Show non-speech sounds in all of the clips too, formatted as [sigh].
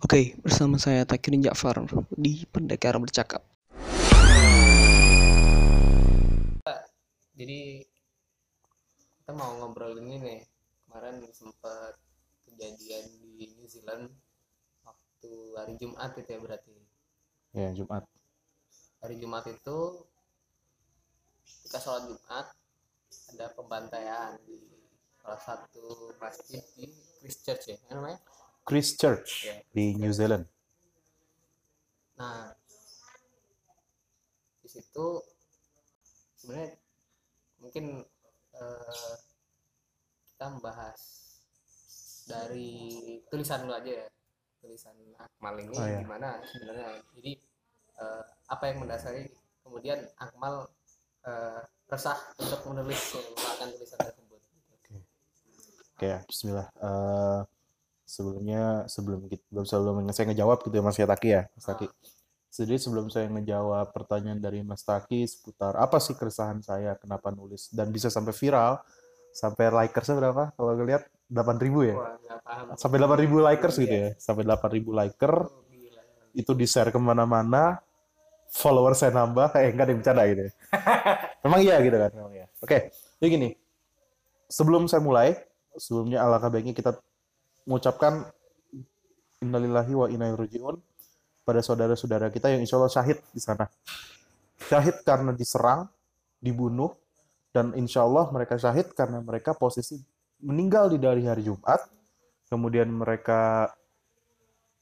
Oke, bersama saya Takirin Ja'far di Pendekar Bercakap. Jadi kita mau ngobrol ini nih. Kemarin sempat kejadian di New Zealand waktu hari Jumat itu ya berarti. Ya, Jumat. Hari Jumat itu kita sholat Jumat ada pembantaian di salah satu masjid di Christchurch ya namanya. Christchurch Ya. di New Zealand. Nah di situ sebenarnya mungkin eh, kita membahas dari tulisan lu aja ya tulisan Akmal ini Oh, iya. gimana sebenarnya jadi eh, apa yang mendasari kemudian Akmal eh, resah untuk menulis mengeluarkan tulisan tersebut Oke, ya, Bismillah. Eh, sebelumnya sebelum kita belum sebelum saya ngejawab gitu ya Mas Taki ya, Mas Taki. Jadi sebelum saya ngejawab pertanyaan dari Mas Taki seputar apa sih keresahan saya, kenapa nulis dan bisa sampai viral, sampai likersnya berapa? Kalau ngeliat 8000 ya? wah paham Sampai 8000 likers gitu ya, sampai 8000 liker, Oh, itu di share ke mana-mana, follower saya nambah, eh enggak ada yang bercanda gitu ya. [laughs] Memang iya gitu kan, memang iya. Oke, jadi gini, sebelum saya mulai, sebelumnya alangkah baiknya kita mengucapkan innalillahi wa inna raji'un pada saudara-saudara kita yang insya Allah syahid di sana. Syahid karena diserang, dibunuh, dan insya Allah mereka syahid karena mereka posisi meninggal di dari hari Jumat, kemudian mereka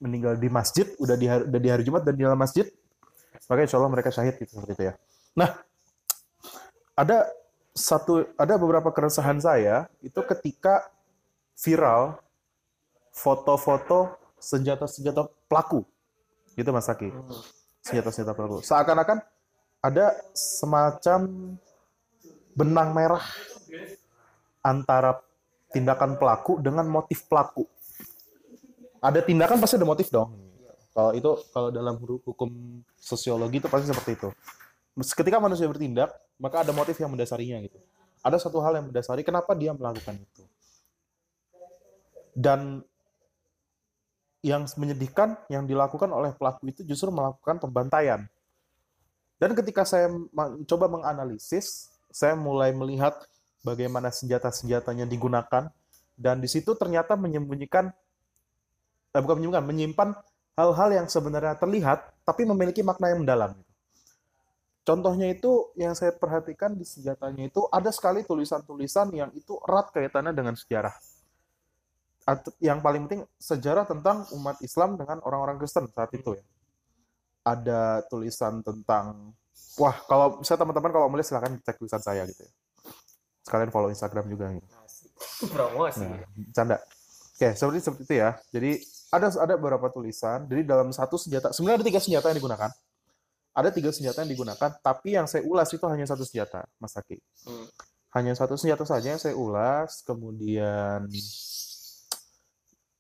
meninggal di masjid, udah di hari, udah di hari Jumat dan di dalam masjid, maka insya Allah mereka syahid gitu seperti itu ya. Nah, ada satu, ada beberapa keresahan saya itu ketika viral foto-foto senjata-senjata pelaku, gitu Mas Saki, Hmm. senjata-senjata pelaku. Seakan-akan ada semacam benang merah antara tindakan pelaku dengan motif pelaku. Ada tindakan pasti ada motif dong. Kalau itu kalau dalam hu- hukum sosiologi itu pasti seperti itu. Ketika manusia bertindak, maka ada motif yang mendasarinya gitu. Ada satu hal yang mendasari kenapa dia melakukan itu. Dan yang menyedihkan yang dilakukan oleh pelaku itu justru melakukan pembantaian. Dan ketika saya mencoba menganalisis, saya mulai melihat bagaimana senjata-senjatanya digunakan dan di situ ternyata menyembunyikan eh, bukan menyembunyikan, menyimpan hal-hal yang sebenarnya terlihat tapi memiliki makna yang mendalam. Contohnya itu yang saya perhatikan di senjatanya itu ada sekali tulisan-tulisan yang itu erat kaitannya dengan sejarah. Yang paling penting sejarah tentang umat Islam dengan orang-orang Kristen saat itu ya. Ada tulisan tentang wah kalau saya teman-teman kalau mau silahkan cek tulisan saya gitu ya. Sekalian follow Instagram juga gitu. Promosi Nah, canda. Oke, seperti seperti itu ya. Jadi ada ada beberapa tulisan. Jadi dalam satu senjata, sebenarnya ada tiga senjata yang digunakan. Ada tiga senjata yang digunakan, tapi yang saya ulas itu hanya satu senjata, Mas Saki. Hmm. Hanya satu senjata saja yang saya ulas, kemudian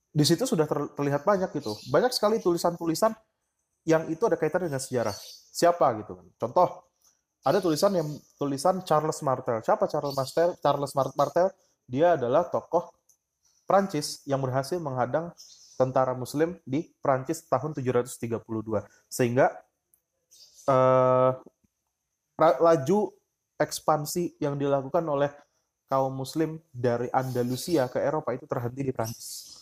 di situ sudah ter- terlihat banyak gitu. Banyak sekali tulisan-tulisan yang itu ada kaitan dengan sejarah. Siapa gitu kan. Contoh, ada tulisan yang tulisan Charles Martel. Siapa Charles Martel? Charles Mar- Martel dia adalah tokoh Prancis yang berhasil menghadang tentara muslim di Prancis tahun 732 sehingga eh, laju ekspansi yang dilakukan oleh kaum muslim dari Andalusia ke Eropa itu terhenti di Prancis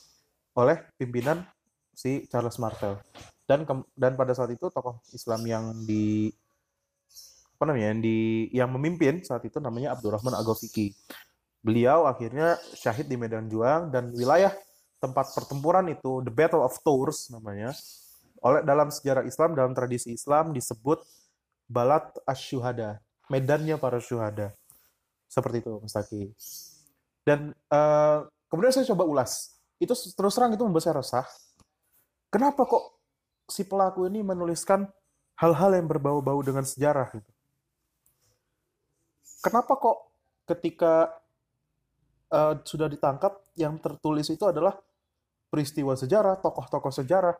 oleh pimpinan si Charles Martel. Dan kem- dan pada saat itu tokoh Islam yang di apa namanya yang di yang memimpin saat itu namanya Abdurrahman Agofiki beliau akhirnya syahid di medan juang dan wilayah tempat pertempuran itu the Battle of Tours namanya oleh dalam sejarah Islam dalam tradisi Islam disebut Balat Asyuhada medannya para syuhada seperti itu Mas Taki. Dan eh, kemudian saya coba ulas itu terus terang itu membuat saya resah. Kenapa kok si pelaku ini menuliskan hal-hal yang berbau-bau dengan sejarah gitu? Kenapa kok ketika eh, sudah ditangkap yang tertulis itu adalah peristiwa sejarah, tokoh-tokoh sejarah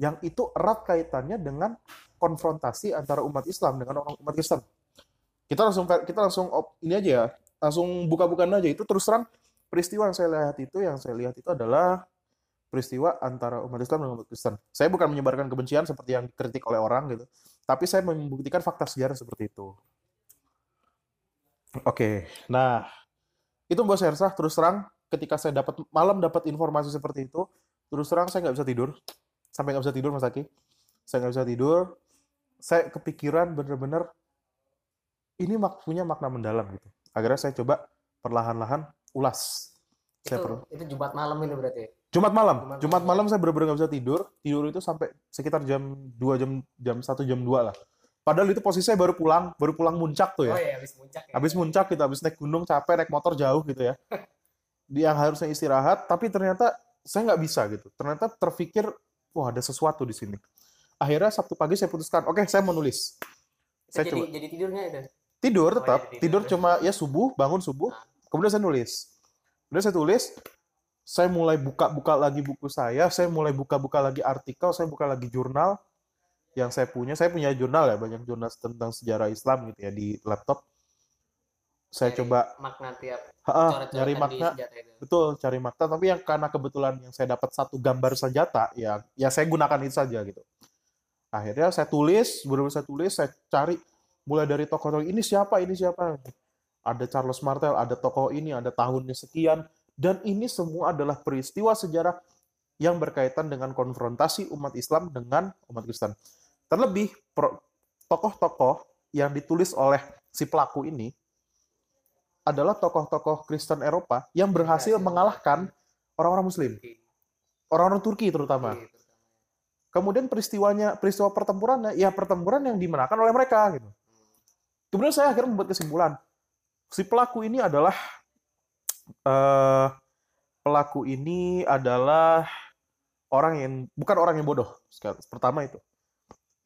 yang itu erat kaitannya dengan konfrontasi antara umat Islam dengan orang umat Kristen. Kita langsung kita langsung ini aja ya, langsung buka-bukaan aja. Itu terus terang peristiwa yang saya lihat itu yang saya lihat itu adalah peristiwa antara umat Islam dan umat Kristen. Saya bukan menyebarkan kebencian seperti yang dikritik oleh orang gitu, tapi saya membuktikan fakta sejarah seperti itu. Oke, nah itu Bos Hersah terus terang ketika saya dapat malam dapat informasi seperti itu, terus terang saya nggak bisa tidur, sampai nggak bisa tidur Mas Aki, saya nggak bisa tidur, saya kepikiran bener-bener ini punya makna mendalam gitu. Akhirnya saya coba perlahan-lahan ulas. Saya itu per- itu Jumat malam itu berarti ya? Jumat malam, Jumat Jumat malam. malam saya benar-benar nggak bisa tidur. Tidur itu sampai sekitar jam 2 jam jam 1 jam 2 lah. Padahal itu posisi saya baru pulang, baru pulang muncak tuh ya. oh iya habis puncak ya Habis muncak gitu, habis naik gunung capek, naik motor jauh gitu ya. Dia [laughs] yang harusnya istirahat, tapi ternyata saya nggak bisa gitu. Ternyata terpikir, wah ada sesuatu di sini. Akhirnya Sabtu pagi saya putuskan, oke saya mau nulis. Itu Saya jadi coba jadi tidurnya itu tidur Oh, tetap, iya, tidur tidur. cuma ya subuh, bangun subuh, Ah. Kemudian saya nulis. Kemudian saya tulis, saya mulai buka-buka lagi buku saya, saya mulai buka-buka lagi artikel, saya buka lagi jurnal yang saya punya. Saya punya jurnal ya, banyak jurnal tentang sejarah Islam gitu ya di laptop. Saya Nyari coba makna tiap ha, di makna, itu betul cari makna. Tapi yang karena kebetulan yang saya dapat satu gambar senjata, ya ya saya gunakan itu saja gitu. Akhirnya saya tulis, benar-benar saya tulis, saya cari mulai dari tokoh-tokoh ini siapa, ini siapa. Ada Charles Martel, ada tokoh ini, ada tahunnya sekian, dan ini semua adalah peristiwa sejarah yang berkaitan dengan konfrontasi umat Islam dengan umat Kristen. Terlebih tokoh-tokoh yang ditulis oleh si pelaku ini adalah tokoh-tokoh Kristen Eropa yang berhasil mengalahkan orang-orang Muslim, orang-orang Turki terutama. Kemudian peristiwanya, peristiwa pertempurannya, ya pertempuran yang dimenangkan oleh mereka gitu. Kemudian saya akhirnya membuat kesimpulan, si pelaku ini adalah eh, pelaku ini adalah orang yang bukan orang yang bodoh. Pertama itu,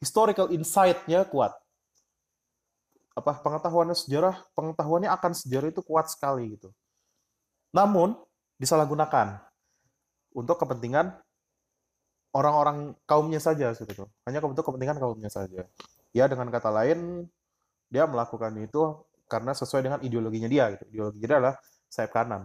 historical insight-nya kuat. Apa pengetahuannya sejarah, pengetahuannya akan sejarah itu kuat sekali gitu. Namun disalahgunakan untuk kepentingan orang-orang kaumnya saja gitu. Hanya untuk kepentingan kaumnya saja. Ya dengan kata lain dia melakukan itu karena sesuai dengan ideologinya dia gitu. Ideologinya dia adalah sayap kanan,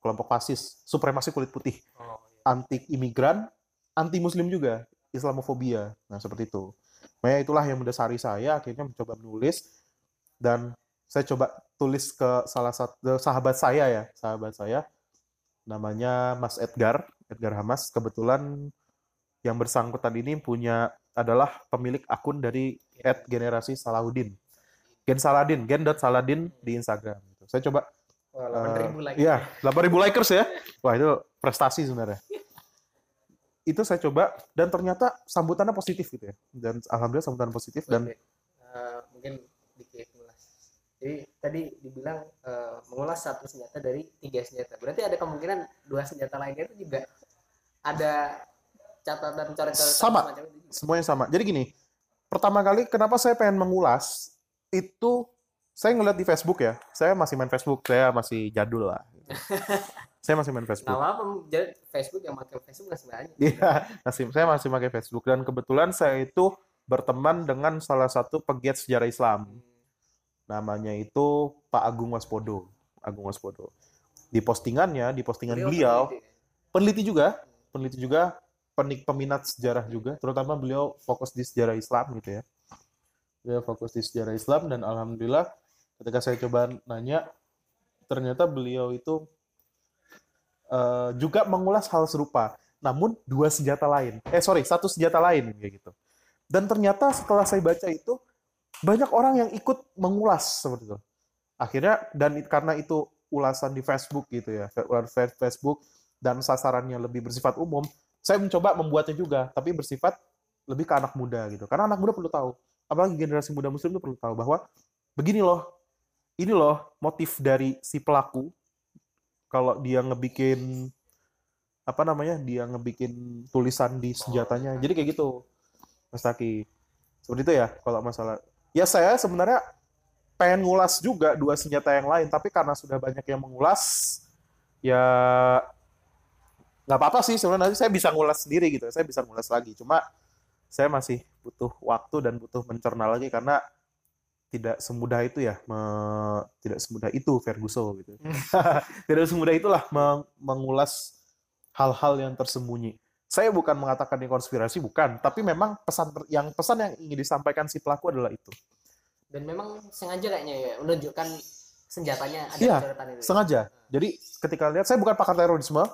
kelompok fasis, supremasi kulit putih, Oh, iya. anti imigran, anti muslim juga, Islamofobia. Nah, seperti itu. Makanya itulah yang mendasari saya akhirnya mencoba menulis dan saya coba tulis ke salah satu sahabat saya ya, sahabat saya namanya Mas Edgar, Edgar Hamas. Kebetulan yang bersangkutan ini punya adalah pemilik akun dari Ed Generasi Salahuddin. Gen Saladin, gen.saladin di Instagram. Saya coba Wah, 8.000 like. Iya, 8.000 likers ya. Wah, itu prestasi sebenarnya. Itu saya coba dan ternyata sambutannya positif gitu ya. Dan alhamdulillah sambutan positif dan Oke. Eh, mungkin dikit mengulas. Jadi tadi dibilang eh, mengulas satu senjata dari tiga senjata. Berarti ada kemungkinan dua senjata lainnya itu juga ada catatan coret-coretan Sama. semuanya sama. Jadi gini, pertama kali kenapa saya pengen mengulas itu saya ngeliat di Facebook ya. Saya masih main Facebook, saya masih jadul lah. gitu. [laughs] saya masih main Nah, Facebook. apa jadi Facebook yang pakai Facebook nggak sebenarnya? Iya, [laughs] masih saya masih pakai Facebook dan kebetulan saya itu berteman dengan salah satu pegiat sejarah Islam. Namanya itu Pak Agung Waspodo. Agung Waspodo. Di postingannya, di postingan beliau, peneliti ya? peneliti juga, peneliti juga, penik peminat sejarah juga, terutama beliau fokus di sejarah Islam gitu ya. Beliau fokus di sejarah Islam dan alhamdulillah ketika saya coba nanya, ternyata beliau itu eh, juga mengulas hal serupa, namun dua senjata lain. Eh sorry, satu senjata lain kayak gitu. Dan ternyata setelah saya baca itu banyak orang yang ikut mengulas seperti itu. Akhirnya dan karena itu ulasan di Facebook gitu ya, fe- Facebook dan sasarannya lebih bersifat umum, saya mencoba membuatnya juga, tapi bersifat lebih ke anak muda gitu. Karena anak muda perlu tahu, apalagi generasi muda muslim itu perlu tahu bahwa begini loh, ini loh motif dari si pelaku kalau dia ngebikin apa namanya, dia ngebikin tulisan di senjatanya. Jadi kayak gitu, Mas Taki. Seperti itu ya kalau masalah. Ya saya sebenarnya pengen ngulas juga dua senjata yang lain, tapi karena sudah banyak yang mengulas, ya nggak apa-apa sih sebenarnya nanti saya bisa ngulas sendiri gitu saya bisa ngulas lagi cuma saya masih butuh waktu dan butuh mencerna lagi karena tidak semudah itu ya me- tidak semudah itu Ferguson gitu [laughs] tidak semudah itulah meng- mengulas hal-hal yang tersembunyi. Saya bukan mengatakan ini konspirasi, bukan, tapi memang pesan yang pesan yang ingin disampaikan si pelaku adalah itu. dan memang sengaja kayaknya ya menunjukkan senjatanya ada coretan itu Sengaja. Jadi ketika lihat, saya bukan pakar terorisme,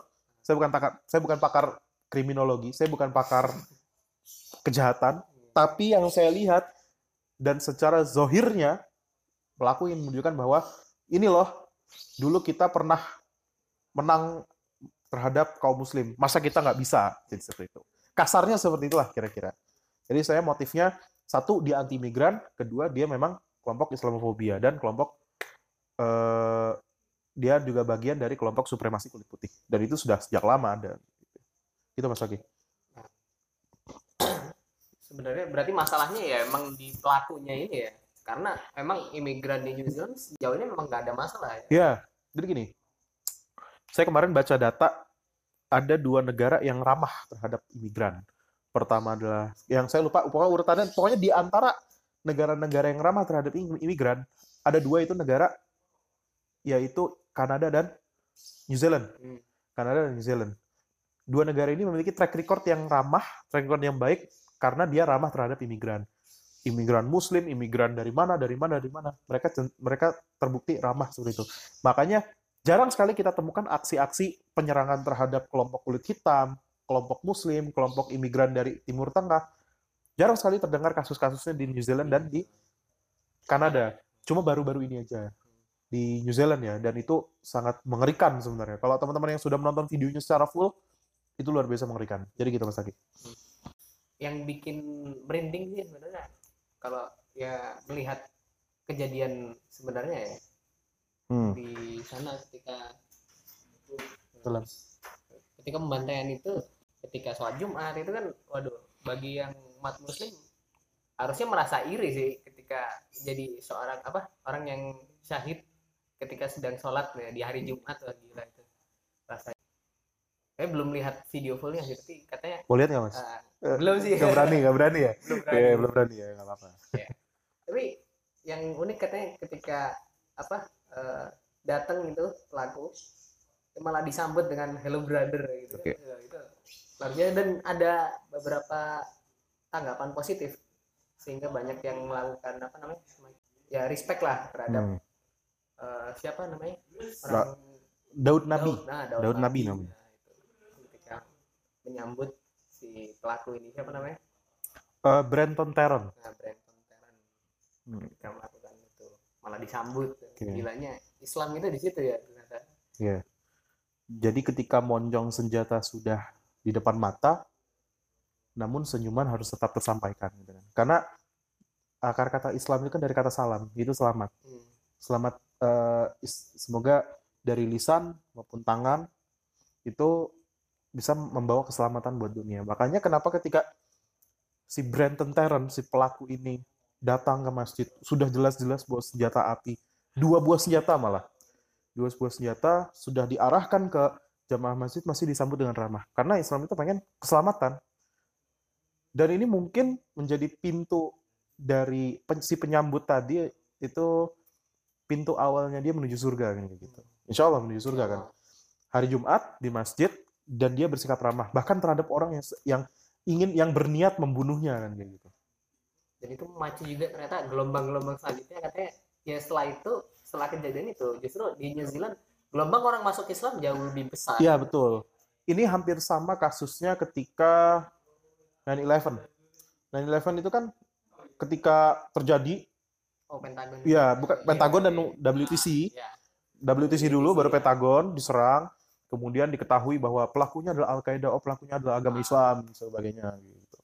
saya bukan pakar, saya bukan pakar kriminologi, saya bukan pakar kejahatan, tapi yang saya lihat dan secara zohirnya pelaku ingin menunjukkan bahwa ini loh dulu kita pernah menang terhadap kaum muslim. Masa kita nggak bisa? Jadi seperti itu. Kasarnya seperti itulah kira-kira. Jadi saya motifnya satu dia anti migran kedua dia memang kelompok Islamofobia dan kelompok eh, dia juga bagian dari kelompok supremasi kulit putih. Dan itu sudah sejak lama ada. Itu mas Wagi sebenarnya berarti masalahnya ya emang di pelakunya ini ya karena emang imigran di New Zealand sejauh ini memang nggak ada masalah ya Ya, jadi gini. Saya kemarin baca data ada dua negara yang ramah terhadap imigran. Pertama adalah yang saya lupa pokoknya urutannya pokoknya di antara negara-negara yang ramah terhadap im- imigran ada dua itu negara yaitu Kanada dan New Zealand. Hmm. Kanada dan New Zealand. Dua negara ini memiliki track record yang ramah, track record yang baik karena dia ramah terhadap imigran. Imigran Muslim, imigran dari mana, dari mana, dari mana. Mereka mereka terbukti ramah seperti itu. Makanya jarang sekali kita temukan aksi-aksi penyerangan terhadap kelompok kulit hitam, kelompok Muslim, kelompok imigran dari Timur Tengah. Jarang sekali terdengar kasus-kasusnya di New Zealand dan di Kanada. Cuma baru-baru ini aja di New Zealand ya, dan itu sangat mengerikan sebenarnya. Kalau teman-teman yang sudah menonton videonya secara full, itu luar biasa mengerikan. Jadi gitu Mas Aki. Yang bikin merinding sih sebenarnya kalau ya melihat kejadian sebenarnya ya Hmm. di sana ketika Dalam. ketika pembantaian itu ketika sholat Jumat itu kan waduh bagi yang umat muslim harusnya merasa iri sih ketika jadi seorang apa orang yang syahid ketika sedang sholat ya, di hari Jumat wah gila itu rasanya saya belum lihat video fullnya sih tapi katanya Mau lihat nggak Mas? Eh, belum sih Nggak berani, nggak berani ya? belum Iya, berani. belum berani ya, nggak apa-apa. tapi yang unik katanya ketika apa eh, datang itu pelaku malah disambut dengan hello brother gitu Oke. kan. Ya, itu luar biasa dan ada beberapa tanggapan positif sehingga banyak yang melakukan apa namanya ya respect lah terhadap Hmm. eh, siapa namanya orang Daud Nabi. Daud, nah, Daud Nabi namanya. Nah, itu. ketika menyambut si pelaku ini siapa namanya Eh, Brenton Taron. nah Brenton Tarrant Hmm. ketika melakukan itu malah disambut Oke. gilanya Islam itu di situ ya ternyata Iya. Jadi ketika monjong senjata sudah di depan mata, namun senyuman harus tetap tersampaikan. Gitu kan. Karena akar kata Islam itu kan dari kata salam, itu selamat. Hmm. Selamat, is- semoga dari lisan maupun tangan itu bisa membawa keselamatan buat dunia. Makanya kenapa ketika si Brenton Tarrant, si pelaku ini datang ke masjid, sudah jelas-jelas bawa senjata api, dua buah senjata malah dua buah senjata sudah diarahkan ke jamaah masjid masih disambut dengan ramah. Karena Islam itu pengen keselamatan. Dan ini mungkin menjadi pintu dari si penyambut tadi itu pintu awalnya dia menuju surga kan gitu. Insya Allah menuju surga kan. Hari Jumat di masjid dan dia bersikap ramah bahkan terhadap orang yang yang ingin yang berniat membunuhnya kan kayak gitu. dan itu memacu juga ternyata gelombang-gelombang selanjutnya katanya ya setelah itu setelah kejadian itu justru di New Zealand gelombang orang masuk Islam jauh lebih besar Iya betul. Ini hampir sama kasusnya ketika 9/11. 9/11 itu kan ketika terjadi, oh Pentagon ya bukan Iya, Pentagon dan iya. WTC, ya WTC dulu baru ya. Pentagon diserang, kemudian diketahui bahwa pelakunya adalah Al Qaeda, oh pelakunya adalah agama Islam dan sebagainya gitu.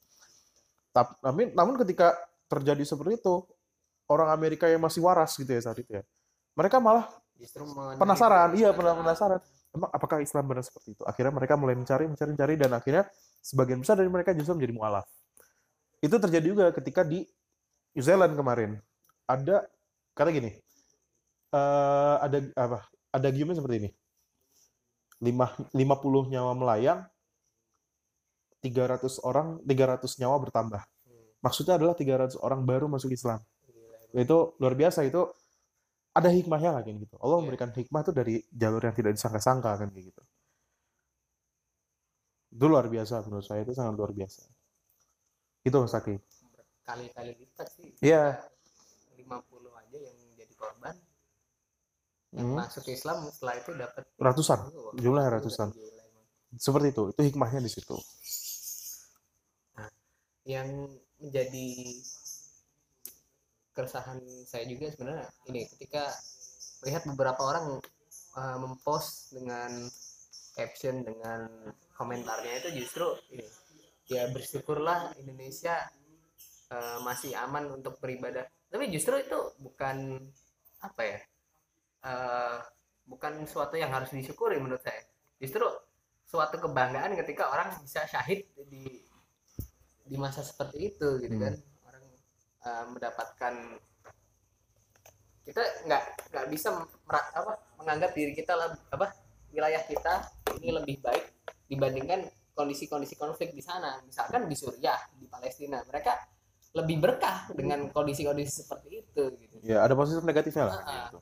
Tap- Tapi namun ketika terjadi seperti itu, orang Amerika yang masih waras gitu ya saat itu ya, mereka malah justru penasaran. Iya pernah penasaran. Emang apakah Islam benar seperti itu? Akhirnya mereka mulai mencari mencari mencari dan akhirnya sebagian besar dari mereka justru menjadi mualaf. Itu terjadi juga ketika di New Zealand kemarin. Ada kata gini eh, ada apa ada giumnya seperti ini lima 50 nyawa melayang 300 orang 300 nyawa bertambah Hmm, maksudnya adalah 300 orang baru masuk Islam gila. itu luar biasa itu ada hikmahnya kayak gitu Allah Iya. memberikan hikmah itu dari jalur yang tidak disangka-sangka kan kayak gitu Itu luar biasa menurut saya itu sangat luar biasa. Itu Mas Taki. Berkali-kali lipat sih. Iya. 50 aja yang jadi korban. Yang Hmm. masuk Islam setelah itu dapat Ratusan, jumlahnya itu ratusan. gila. Seperti itu, itu hikmahnya di situ. Yang menjadi keresahan saya juga sebenarnya ini ketika melihat beberapa orang uh, mempost dengan caption dengan komentarnya itu justru ini ya bersyukurlah Indonesia uh, masih aman untuk beribadah tapi justru itu bukan apa ya uh, bukan suatu yang harus disyukuri menurut saya justru suatu kebanggaan ketika orang bisa syahid di di masa seperti itu gitu Hmm. kan orang uh, mendapatkan kita nggak nggak bisa mera- apa menganggap diri kita apa wilayah kita ini lebih baik dibandingkan kondisi-kondisi konflik di sana misalkan di Suriah di Palestina mereka lebih berkah dengan kondisi-kondisi seperti itu gitu Ya, ada positif negatifnya lah. Ah, ah. gitu.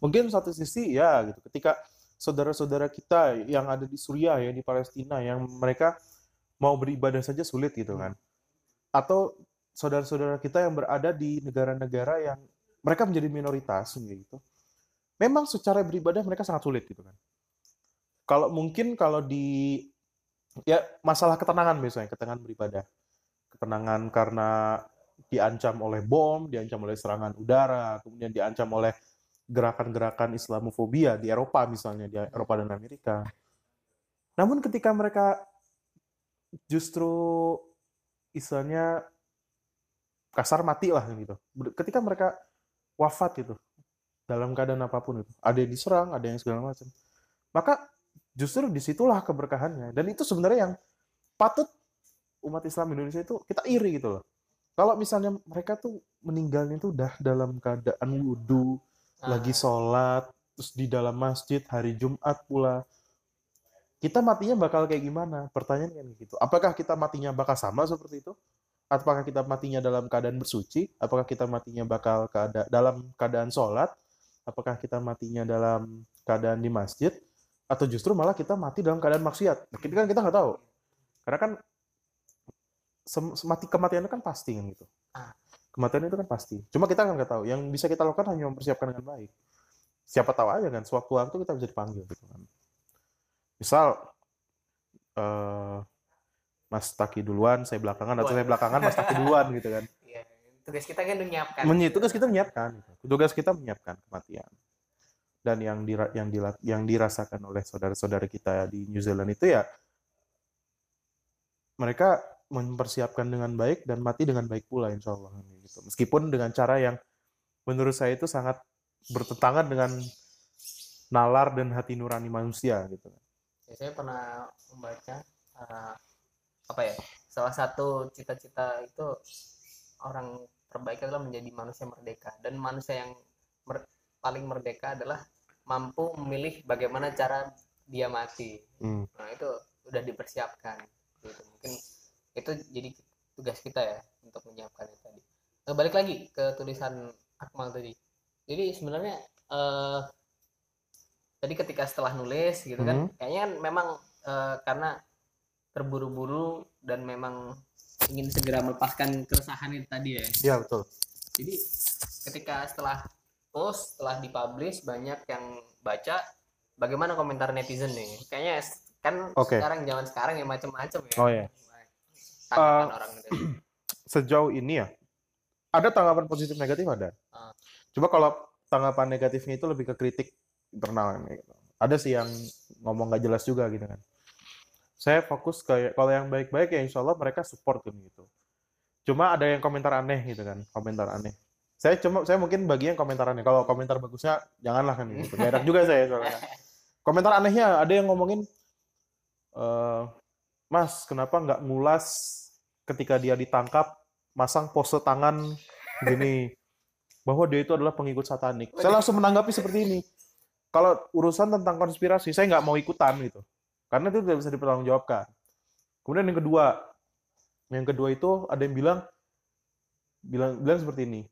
Mungkin satu sisi ya gitu, ketika saudara-saudara kita yang ada di Suriah, yang di Palestina, yang mereka mau beribadah saja sulit gitu kan. Atau saudara-saudara kita yang berada di negara-negara yang mereka menjadi minoritas gitu. Memang secara beribadah mereka sangat sulit gitu kan. Kalau mungkin kalau di ya masalah ketenangan biasanya, ketenangan beribadah. Ketenangan karena diancam oleh bom, diancam oleh serangan udara, kemudian diancam oleh gerakan-gerakan Islamofobia di Eropa misalnya, di Eropa dan Amerika. Namun ketika mereka justru istilahnya kasar mati lah gitu. Ketika mereka wafat gitu dalam keadaan apa pun itu, ada yang diserang, ada yang segala macam. Maka justru di situlah keberkahannya. Dan itu sebenarnya yang patut umat Islam Indonesia itu kita iri gitu loh. Kalau misalnya mereka tuh meninggalnya tuh udah dalam keadaan wudhu, lagi Ah, sholat, terus di dalam masjid hari Jumat pula. Kita matinya bakal kayak gimana? Pertanyaan kan gitu. Apakah kita matinya bakal sama seperti itu? Apakah kita matinya dalam keadaan bersuci? Apakah kita matinya bakal keada dalam keadaan sholat? Apakah kita matinya dalam keadaan di masjid? Atau justru malah kita mati dalam keadaan maksiat? Nah, Kita kan kita nggak tahu. Karena kan sem- mati kematian itu kan pasti kan gitu. Kematian itu kan pasti. Cuma kita kan nggak tahu. Yang bisa kita lakukan hanya mempersiapkan dengan baik. Siapa tahu aja kan, sewaktu-waktu kita bisa dipanggil gitu kan. Misal eh, Mas Taki duluan, saya belakangan, atau saya belakangan, Mas Taki duluan gitu kan. [laughs] iya. tugas kita kan menyiapkan Menyi- tugas kita menyiapkan, gitu. tugas kita menyiapkan kematian. Dan yang dira- yang yang dirasakan oleh saudara-saudara kita di New Zealand itu ya mereka mempersiapkan dengan baik dan mati dengan baik pula insya Allah gitu. Meskipun dengan cara yang menurut saya itu sangat bertentangan dengan nalar dan hati nurani manusia gitu. Ya, saya pernah membaca uh, apa ya salah satu cita-cita itu orang terbaik adalah menjadi manusia merdeka dan manusia yang mer- paling merdeka adalah mampu memilih bagaimana cara dia mati Hmm. nah itu udah dipersiapkan gitu mungkin itu jadi tugas kita ya untuk menyiapkan itu tadi Nah, balik lagi ke tulisan Akmal tadi jadi sebenarnya eh, tadi ketika setelah nulis gitu kan Hmm. kayaknya kan memang eh, karena terburu-buru dan memang ingin segera melepaskan keresahan itu tadi ya Ya betul. jadi ketika setelah post setelah dipublish banyak yang baca bagaimana komentar netizen nih kayaknya kan Oke. sekarang zaman sekarang ya macam-macam ya Oh ya. Tanggapan Eh, orang. [clears throat] Sejauh ini ya ada tanggapan positif negatif ada. Ah. Coba kalau tanggapan negatifnya itu lebih ke kritik internal gitu. Ada sih yang ngomong nggak jelas juga gitu kan. Saya fokus ke kalau yang baik-baik ya insya Allah mereka support kan gitu. Cuma ada yang komentar aneh gitu kan, komentar aneh. Saya cuma saya mungkin bagi yang komentar aneh. Kalau komentar bagusnya janganlah kan gitu. Gak enak juga saya soalnya. [laughs] Komentar anehnya ada yang ngomongin eh Mas, kenapa nggak ngulas ketika dia ditangkap masang pose tangan gini bahwa dia itu adalah pengikut satanik. Saya langsung menanggapi seperti ini. Kalau urusan tentang konspirasi, saya nggak mau ikutan gitu. Karena itu tidak bisa dipertanggungjawabkan. Kemudian yang kedua, yang kedua itu ada yang bilang bilang bilang seperti ini.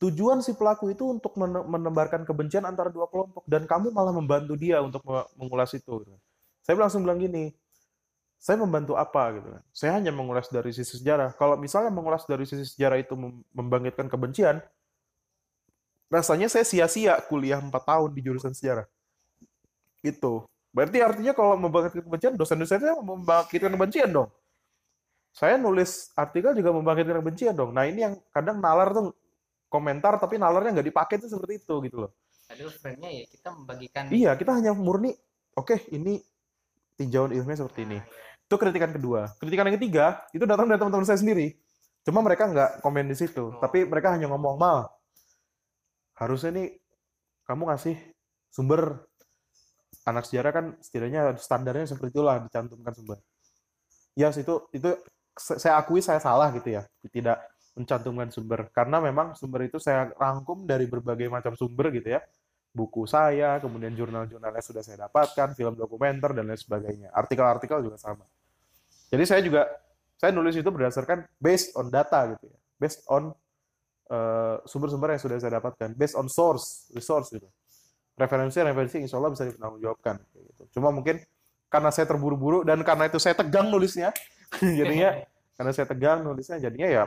Tujuan si pelaku itu untuk mene- menebarkan kebencian antara dua kelompok dan kamu malah membantu dia untuk me- mengulas itu. Saya langsung bilang gini, saya membantu apa gitu kan. Saya hanya mengulas dari sisi sejarah. Kalau misalnya mengulas dari sisi sejarah itu mem- membangkitkan kebencian, rasanya saya sia-sia kuliah 4 tahun di jurusan sejarah. Itu. Berarti artinya kalau membangkitkan kebencian, dosen-dosen saya membangkitkan kebencian dong. Saya nulis artikel juga membangkitkan kebencian dong. Nah ini yang kadang nalar tuh komentar tapi nalarnya nggak dipakai tuh seperti itu gitu loh. Aduh, frame-nya ya kita membagikan Iya, kita hanya murni, oke ini tinjauan ilmiah seperti ini. Itu kritikan kedua. Kritikan yang ketiga, itu datang dari teman-teman saya sendiri. Cuma mereka nggak komen di situ. Oh. Tapi mereka hanya ngomong, Mal, harusnya nih kamu ngasih sumber anak sejarah kan setidaknya standarnya seperti itulah dicantumkan sumber. Ya, itu itu se- saya akui saya salah gitu ya, tidak mencantumkan sumber karena memang sumber itu saya rangkum dari berbagai macam sumber gitu ya. Buku saya, kemudian jurnal-jurnal yang sudah saya dapatkan, film dokumenter dan lain sebagainya. Artikel-artikel juga sama. Jadi saya juga saya nulis itu berdasarkan based on data gitu ya. Based on eh, sumber-sumber yang sudah saya dapatkan, based on source, resource gitu. Referensi-referensi insya Allah bisa dipertanggungjawabkan. kayak gitu. Cuma mungkin karena saya terburu-buru dan karena itu saya tegang nulisnya, [laughs] jadinya karena saya tegang nulisnya jadinya ya Iya,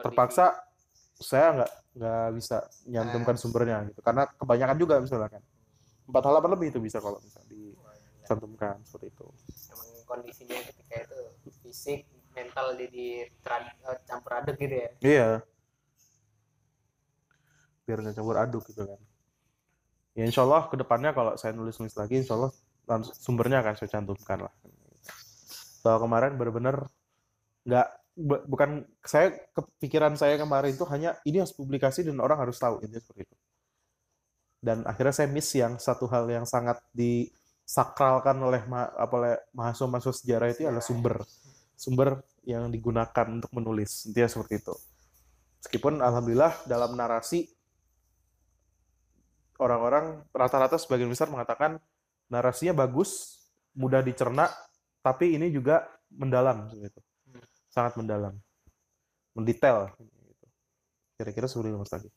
terpaksa saya nggak nggak bisa nyantumkan sumbernya gitu karena kebanyakan juga misalnya kan empat halaman lebih itu bisa kalau bisa dicantumkan seperti itu emang kondisinya ketika itu fisik mental jadi eh, campur aduk gitu ya. Iya. Biar nggak campur aduk gitu kan. Ya insya Allah ke depannya kalau saya nulis nulis lagi insya Allah sumbernya akan saya cantumkan lah. Kalau kemarin benar-benar nggak bu- bukan saya kepikiran saya kemarin itu hanya ini harus publikasi dan orang harus tahu intinya seperti itu. Dan akhirnya saya miss yang satu hal yang sangat disakralkan oleh ma- apa oleh mahasiswa-mahasiswa sejarah itu adalah sumber sumber yang digunakan untuk menulis intinya seperti itu. Meskipun alhamdulillah dalam narasi orang-orang rata-rata sebagian besar mengatakan narasinya bagus mudah dicerna tapi ini juga mendalam gitu. Sangat mendalam. Mendetail gitu. kira-kira seperti itu Mas Taki.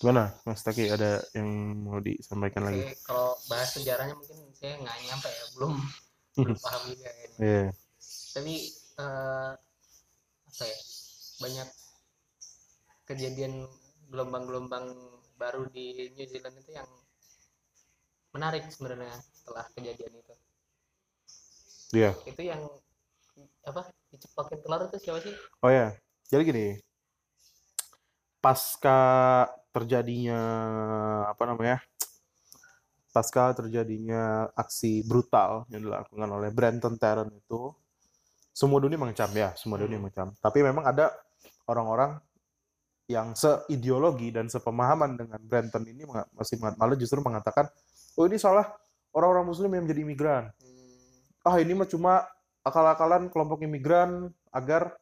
Gimana Mas Taki? Ada yang mau disampaikan lagi? Oke, kalau bahas sejarahnya mungkin saya nggak nyampe ya belum belum paham juga kayaknya. Iya. tapi eh, apa ya banyak kejadian gelombang-gelombang baru di New Zealand itu yang menarik sebenarnya setelah kejadian itu Iya. itu yang apa dicepokin telur itu siapa sih Oh ya, jadi gini, pasca terjadinya apa namanya, pasca terjadinya aksi brutal yang dilakukan oleh Brenton Tarrant itu, semua dunia mengecam ya, semua dunia mengecam. Tapi memang ada orang-orang yang seideologi dan sepemahaman dengan Brenton ini masih malah justru mengatakan, oh ini salah orang-orang Muslim yang menjadi imigran Hmm, ah ini mah cuma akal-akalan kelompok imigran agar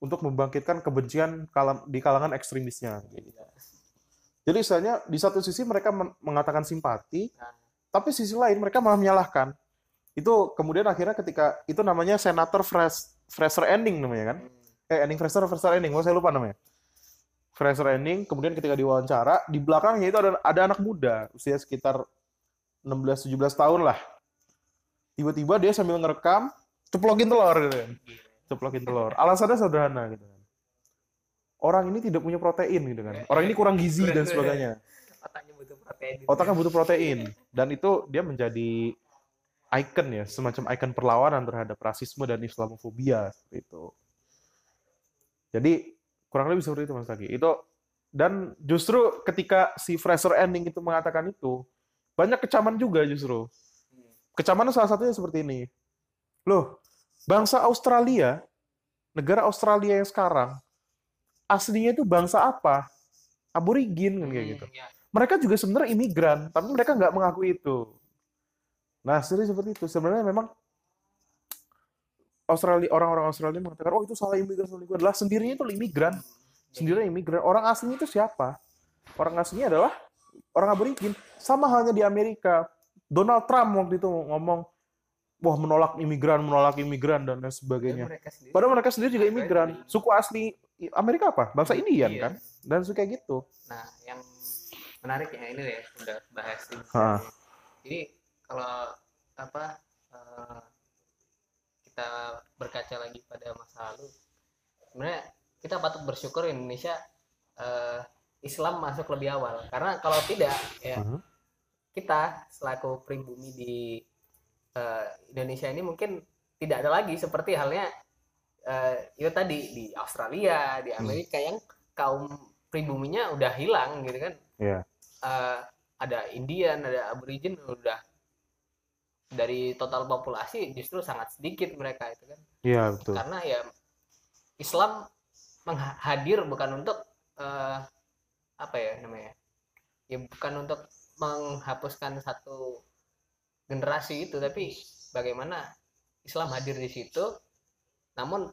untuk membangkitkan kebencian kalam- di kalangan ekstremisnya. gila. Jadi istilahnya di satu sisi mereka men- mengatakan simpati, Nah, tapi sisi lain mereka malah menyalahkan. Itu kemudian akhirnya ketika itu namanya senator Fres- Fraser Ending namanya kan? hmm, Eh Ending Fraser, Fraser Ending, oh, saya lupa namanya. Fraser Ending, kemudian ketika diwawancara, di belakangnya itu ada, ada anak muda, usia sekitar 16-17 tahun lah. Tiba-tiba dia sambil ngerekam, ceplokin telur gitu kan. gila. Ceplokin telur. Alasannya sederhana gitu kan. Orang ini tidak punya protein gitu kan. Orang ini kurang gizi dan sebagainya. otaknya butuh protein gitu Otaknya ya. butuh protein. Dan itu dia menjadi icon ya, semacam icon perlawanan terhadap rasisme dan Islamofobia seperti itu. Jadi kurang lebih seperti itu Mas Taki. Itu dan justru ketika si Fraser Ending itu mengatakan itu, banyak kecaman juga justru. Kecaman salah satunya seperti ini. Loh, bangsa Australia, negara Australia yang sekarang, aslinya itu bangsa apa? Aborigin kan kayak gitu. hmm, ya. Mereka juga sebenarnya imigran, tapi mereka nggak mengakui itu. Nah, sebenarnya seperti itu. Sebenarnya memang Australia orang-orang Australia mengatakan, oh itu salah imigran, salah imigran. Lah sendirinya itu imigran, sendirinya imigran. Orang aslinya itu siapa? Orang aslinya adalah orang aborigin. Sama halnya di Amerika. Donald Trump waktu itu ngomong, wah menolak imigran, menolak imigran dan lain sebagainya. mereka sendiri Padahal mereka sendiri juga imigran. Suku asli Amerika apa? Bangsa Indian Iya. kan? Dan suka gitu. Nah, yang menarik ya ini ya udah bahas ini. Ha. Jadi kalau apa eh, kita berkaca lagi pada masa lalu sebenarnya kita patut bersyukur Indonesia eh, Islam masuk lebih awal karena kalau tidak ya Mhm. kita selaku pribumi di eh, Indonesia ini mungkin tidak ada lagi seperti halnya eh, itu tadi di Australia di Amerika yang kaum pribuminya udah hilang gitu kan Iya. Eh, ada Indian ada Aborigin udah dari total populasi justru sangat sedikit mereka itu kan Iya, betul. karena ya Islam mengha- hadir bukan untuk eh, apa ya namanya ya bukan untuk menghapuskan satu generasi itu tapi bagaimana Islam hadir di situ namun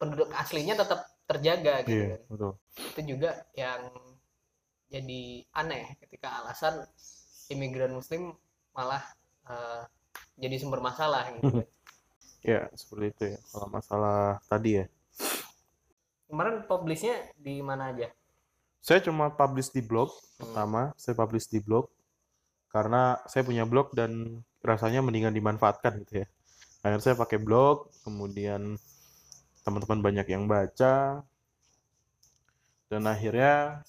penduduk aslinya tetap terjaga gitu Iya, kan. betul. itu juga yang jadi aneh ketika alasan imigran muslim malah eh, jadi sumber masalah gitu [laughs] Ya, seperti itu ya. Kalau masalah tadi ya. kemarin publishnya di mana aja Saya cuma publish di blog Hmm. pertama, saya publish di blog karena saya punya blog dan rasanya mendingan dimanfaatkan gitu ya. Akhirnya saya pakai blog, kemudian teman-teman banyak yang baca, dan akhirnya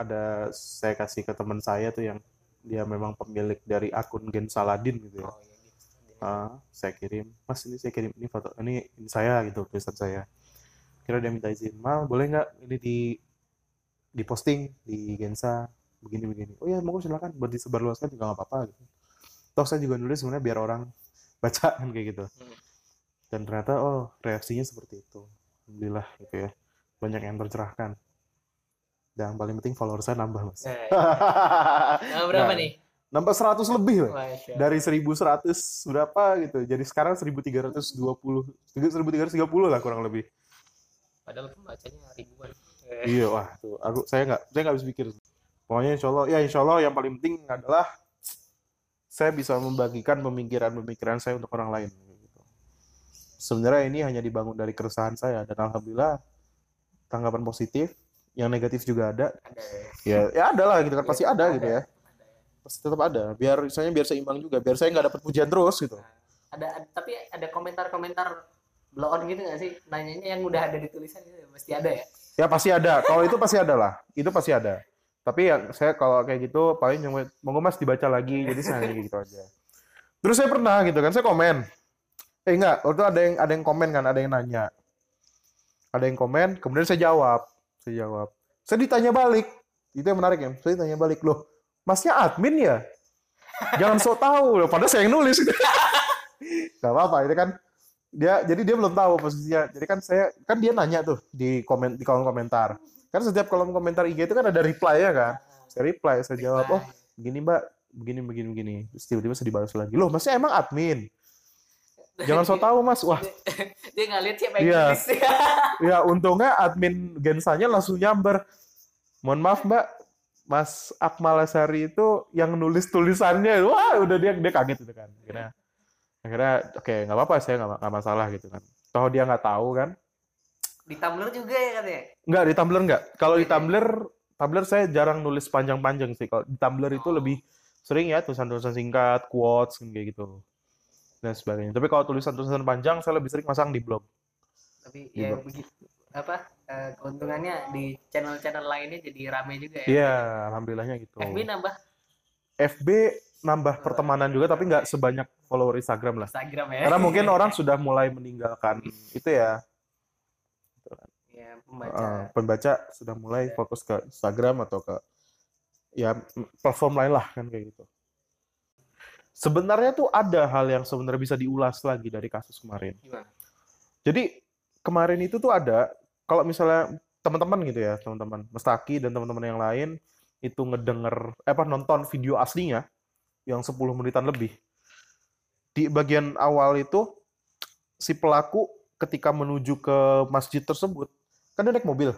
ada saya kasih ke teman saya tuh yang dia memang pemilik dari akun Gen Saladin gitu ya. oh iya gitu. Ah, saya kirim, Mas ini saya kirim ini foto ini, ini saya gitu tulisan saya. Kira dia minta izin, Mal boleh nggak ini di diposting di Gensa begini begini. Oh ya mau silakan buat disebarluaskan juga nggak apa-apa gitu. Toh saya juga nulis sebenarnya biar orang baca kan kayak gitu. Hmm. Dan ternyata oh reaksinya seperti itu. Alhamdulillah gitu ya. Banyak yang tercerahkan. Dan yang paling penting follower saya nambah mas. [laughs] Nah, berapa Nah, nih Nambah 100 lebih loh Masya. dari 1100 berapa gitu jadi sekarang 1320 1330 lah kurang lebih padahal pembacanya ribuan Eh, iya wah tuh aku saya nggak saya nggak habis pikir pokoknya insya Allah ya insya Allah yang paling penting adalah saya bisa membagikan pemikiran-pemikiran saya untuk orang lain. Sebenarnya ini hanya dibangun dari keresahan saya dan alhamdulillah tanggapan positif yang negatif juga ada ada ya. ya ya ada lah gitu kan pasti ada Ada. gitu ya ya. pasti tetap ada biar misalnya biar seimbang juga biar saya nggak dapat pujian terus gitu ada ada- tapi ada komentar-komentar blow on gitu nggak sih nanyanya yang udah ada di tulisan itu mesti ada ya Ya pasti ada. Kalau itu pasti ada lah. Itu pasti ada. Tapi ya saya kalau kayak gitu paling cuma monggo Mas dibaca lagi. Jadi saya gitu aja. Terus saya pernah gitu kan, saya komen. Eh enggak, waktu itu ada yang ada yang komen kan, ada yang nanya. Ada yang komen, kemudian saya jawab. Saya jawab. Saya ditanya balik. Itu yang menarik ya. Saya ditanya balik loh. Masnya admin ya? Jangan sok tahu loh. Padahal saya yang nulis. [laughs] Gak apa-apa, itu kan dia jadi dia belum tahu posisinya jadi kan saya kan dia nanya tuh di komen di kolom komentar kan setiap kolom komentar IG itu kan ada reply ya kan saya reply saya jawab oh begini mbak begini begini begini terus tiba-tiba saya dibalas lagi loh masnya emang admin jangan so tahu mas. Wah. [laughs] Dia nggak lihat siapa yang Iya. tulis [laughs] ya untungnya admin gensanya langsung nyamber. Mohon maaf mbak. Mas Akmal Asari itu yang nulis tulisannya. Wah udah dia dia kaget itu kan. Akhirnya akhirnya oke nggak apa-apa saya nggak nggak masalah gitu kan. Toh dia nggak tahu kan. Di Tumblr juga ya katanya? Nggak, di Tumblr nggak. Kalau di Tumblr, Tumblr saya jarang nulis panjang-panjang sih. Kalau di Tumblr itu Oh. lebih sering ya tulisan-tulisan singkat, quotes, kayak gitu. Dan sebagainya. Tapi kalau tulisan-tulisan panjang, saya lebih sering masang di blog. tapi Di ya blog. begitu apa eh, keuntungannya di channel-channel lainnya jadi rame juga ya Iya, alhamdulillahnya gitu. FB nambah FB nambah pertemanan juga, tapi nggak sebanyak follower Instagram lah. Instagram ya Karena mungkin [laughs] orang sudah mulai meninggalkan itu ya, ya pembaca eh, pembaca sudah mulai fokus ke Instagram atau ke ya platform lain lah kan kayak gitu. Sebenarnya tuh ada hal yang sebenarnya bisa diulas lagi dari kasus kemarin. gimana Jadi kemarin itu tuh ada kalau misalnya teman-teman gitu ya, teman-teman Mestaki dan teman-teman yang lain itu ngedenger eh, apa nonton video aslinya yang 10 menitan lebih. Di bagian awal itu si pelaku ketika menuju ke masjid tersebut kan dia naik mobil.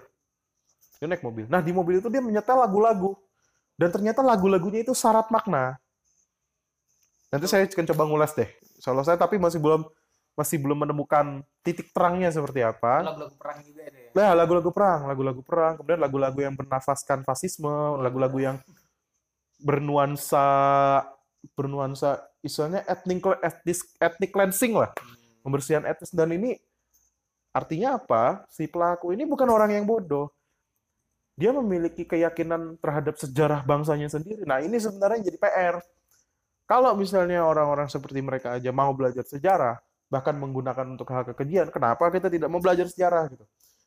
Dia naik mobil. Nah, di mobil itu dia menyetel lagu-lagu. Dan ternyata lagu-lagunya itu syarat makna. Nanti saya akan coba ngulas deh. Soalnya saya tapi masih belum masih belum menemukan titik terangnya seperti apa. lagu-lagu perang juga ada ya Nah, lagu-lagu perang, lagu-lagu perang, kemudian lagu-lagu yang bernafaskan fasisme, lagu-lagu yang bernuansa bernuansa istilahnya ethnic ethnic ethnic cleansing lah. Pembersihan etnis dan ini artinya apa? Si pelaku ini bukan orang yang bodoh. Dia memiliki keyakinan terhadap sejarah bangsanya sendiri. Nah, ini sebenarnya jadi PR. Kalau misalnya orang-orang seperti mereka aja mau belajar sejarah, bahkan menggunakan untuk hal kekejian, kenapa kita tidak mau belajar sejarah gitu?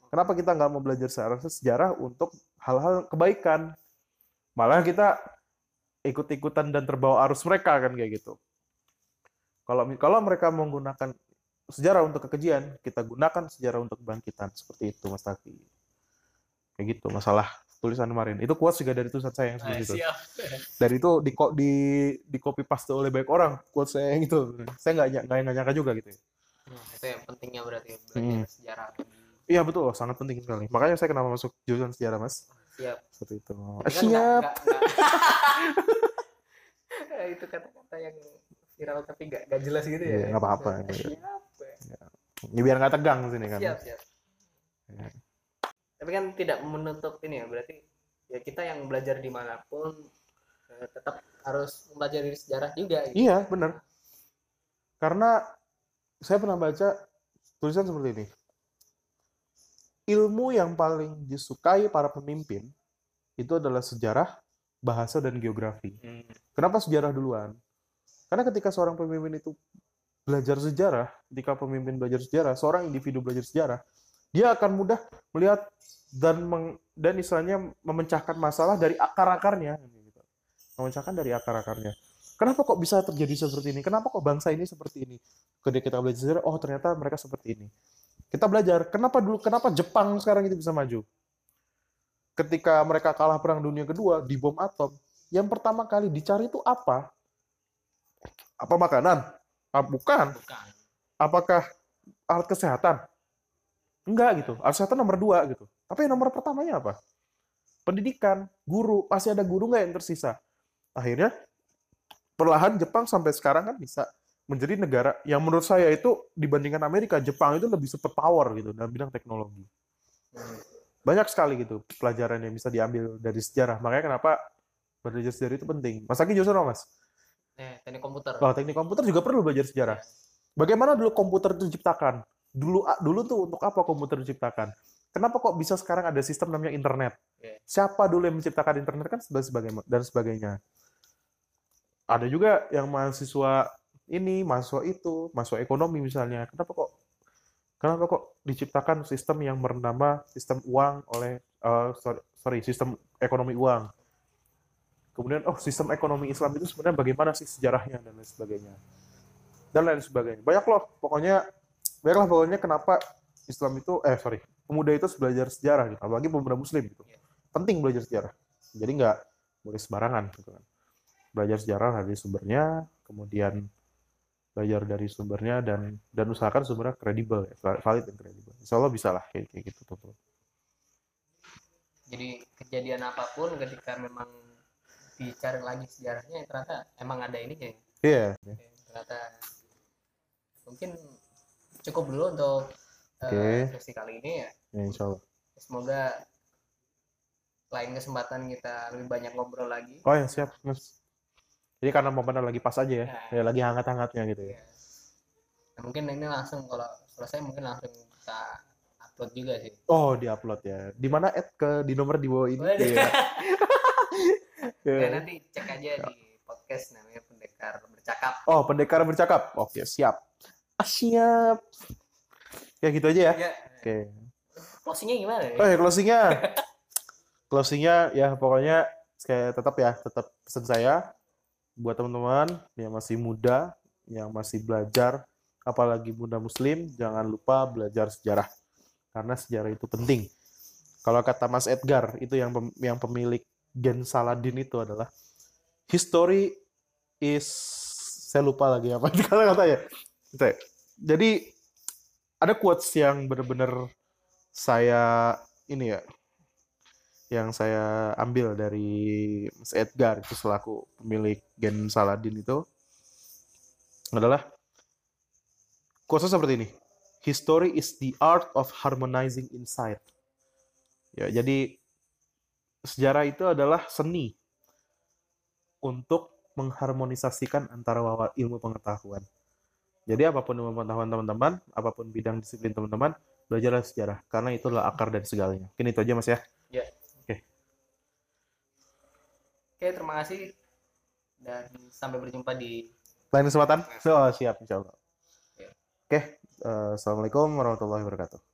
Kenapa kita nggak mau belajar sejarah, sejarah untuk hal-hal kebaikan? Malah kita ikut-ikutan dan terbawa arus mereka kan kayak gitu. Kalau kalau mereka menggunakan sejarah untuk kekejian, kita gunakan sejarah untuk kebangkitan seperti itu Mas Taki. Kayak gitu masalah tulisan kemarin. Itu quotes juga dari tulisan saya yang seperti itu. siap Dan itu di di di copy paste oleh banyak orang quotes saya yang itu. Saya nggak nggak nggak nyangka juga gitu. ya. Nah, itu yang pentingnya berarti belajar Hmm. sejarah Iya betul, sangat penting sekali. Makanya saya kenapa masuk jurusan sejarah mas. siap Seperti itu. Tapi kan siap. nggak- [laughs] itu kata-kata yang viral tapi nggak nggak jelas gitu ya Iya, nggak apa-apa. siap Ini biar nggak tegang sini kan. siap siap Ya. Tapi kan tidak menutup ini ya berarti ya kita yang belajar di mana pun eh, tetap harus mempelajari sejarah juga gitu. Iya benar. Karena saya pernah baca tulisan seperti ini. Ilmu yang paling disukai para pemimpin itu adalah sejarah, bahasa, dan geografi. Hmm. Kenapa sejarah duluan? Karena ketika seorang pemimpin itu belajar sejarah, ketika pemimpin belajar sejarah, seorang individu belajar sejarah, dia akan mudah melihat dan meng- dan istilahnya memecahkan masalah dari akar-akarnya. gitu. Memecahkan dari akar-akarnya. Kenapa kok bisa terjadi seperti ini? Kenapa kok bangsa ini seperti ini? Ketika kita belajar oh ternyata mereka seperti ini. Kita belajar, kenapa dulu, kenapa Jepang sekarang itu bisa maju? Ketika mereka kalah perang dunia kedua di bom atom, yang pertama kali dicari itu apa? Apa makanan? Ah, bukan. bukan Apakah alat kesehatan? Enggak gitu. Kesehatan nomor dua gitu. Tapi yang nomor pertamanya apa? Pendidikan, guru. Pasti ada guru nggak yang tersisa? Akhirnya, perlahan Jepang sampai sekarang kan bisa menjadi negara yang menurut saya itu dibandingkan Amerika, Jepang itu lebih super power gitu dalam bidang teknologi. Banyak sekali gitu pelajaran yang bisa diambil dari sejarah. Makanya kenapa belajar sejarah itu penting. Mas Aki apa, Mas? eh teknik komputer Oh, teknik komputer juga perlu belajar sejarah. Bagaimana dulu komputer itu diciptakan? Dulu dulu tuh untuk apa komputer diciptakan? Kenapa kok bisa sekarang ada sistem namanya internet? Oke. Siapa dulu yang menciptakan internet kan dan sebagainya dan sebagainya. Ada juga yang mahasiswa ini, mahasiswa itu, mahasiswa ekonomi misalnya. Kenapa kok kenapa kok diciptakan sistem yang bernama sistem uang oleh eh, sorry, sorry, sistem ekonomi uang. Kemudian, oh sistem ekonomi Islam itu sebenarnya bagaimana sih sejarahnya dan lain sebagainya. Dan lain sebagainya. Banyak loh, pokoknya, baiklah pokoknya kenapa Islam itu, eh sorry, pemuda itu harus belajar sejarah gitu. Apalagi pemuda muslim gitu. Iya. Penting belajar sejarah. Jadi nggak boleh sembarangan gitu kan. Belajar sejarah dari sumbernya, kemudian belajar dari sumbernya dan dan usahakan sumbernya kredibel, ya, valid dan kredibel. Insya Allah bisa lah kayak, kayak gitu tuh. jadi kejadian apa pun ketika memang dicari lagi sejarahnya ternyata emang ada ininya ya. Iya. ternyata mungkin cukup dulu untuk eh, Oke. sesi kali ini ya Ya, insya Allah. semoga lain kesempatan kita lebih banyak ngobrol lagi Oh ya siap, Mas. Jadi karena momennya lagi pas aja ya, Ya. ya lagi hangat-hangatnya gitu ya. Nah, mungkin ini langsung kalau selesai mungkin langsung kita upload juga sih Oh, diupload ya. Di mana add ke di nomor di bawah ini Waduh. [laughs] ya. ya, Ya. nanti cek aja di podcast namanya pendekar bercakap Oh, pendekar bercakap. Oke, siap. Ah, siap. Ya gitu aja ya. ya Oke. closingnya gimana ya? Oh ya closingnya. [laughs] Closingnya ya pokoknya kayak tetap ya, tetap pesan saya buat teman-teman yang masih muda, yang masih belajar, apalagi muda muslim, jangan lupa belajar sejarah. Karena sejarah itu penting. Kalau kata Mas Edgar, itu yang pem- yang pemilik Gen Saladin itu adalah history is saya lupa lagi apa [laughs] kata-katanya. Gitu ya. Jadi ada quotes yang benar-benar saya ini ya yang saya ambil dari Mas Edgar itu selaku pemilik Gen Saladin itu adalah quotes seperti ini. History is the art of harmonizing insight. Ya, jadi sejarah itu adalah seni untuk mengharmonisasikan antara ilmu pengetahuan. Jadi apa pun pengetahuan teman-teman, apa pun bidang disiplin teman-teman, belajarlah sejarah karena itulah akar dari segalanya. Mungkin itu aja Mas ya. Oke, terima kasih dan sampai berjumpa di Lain kesempatan? Oh, siap insya Allah. Ya. Oke, eh, Assalamualaikum warahmatullahi wabarakatuh.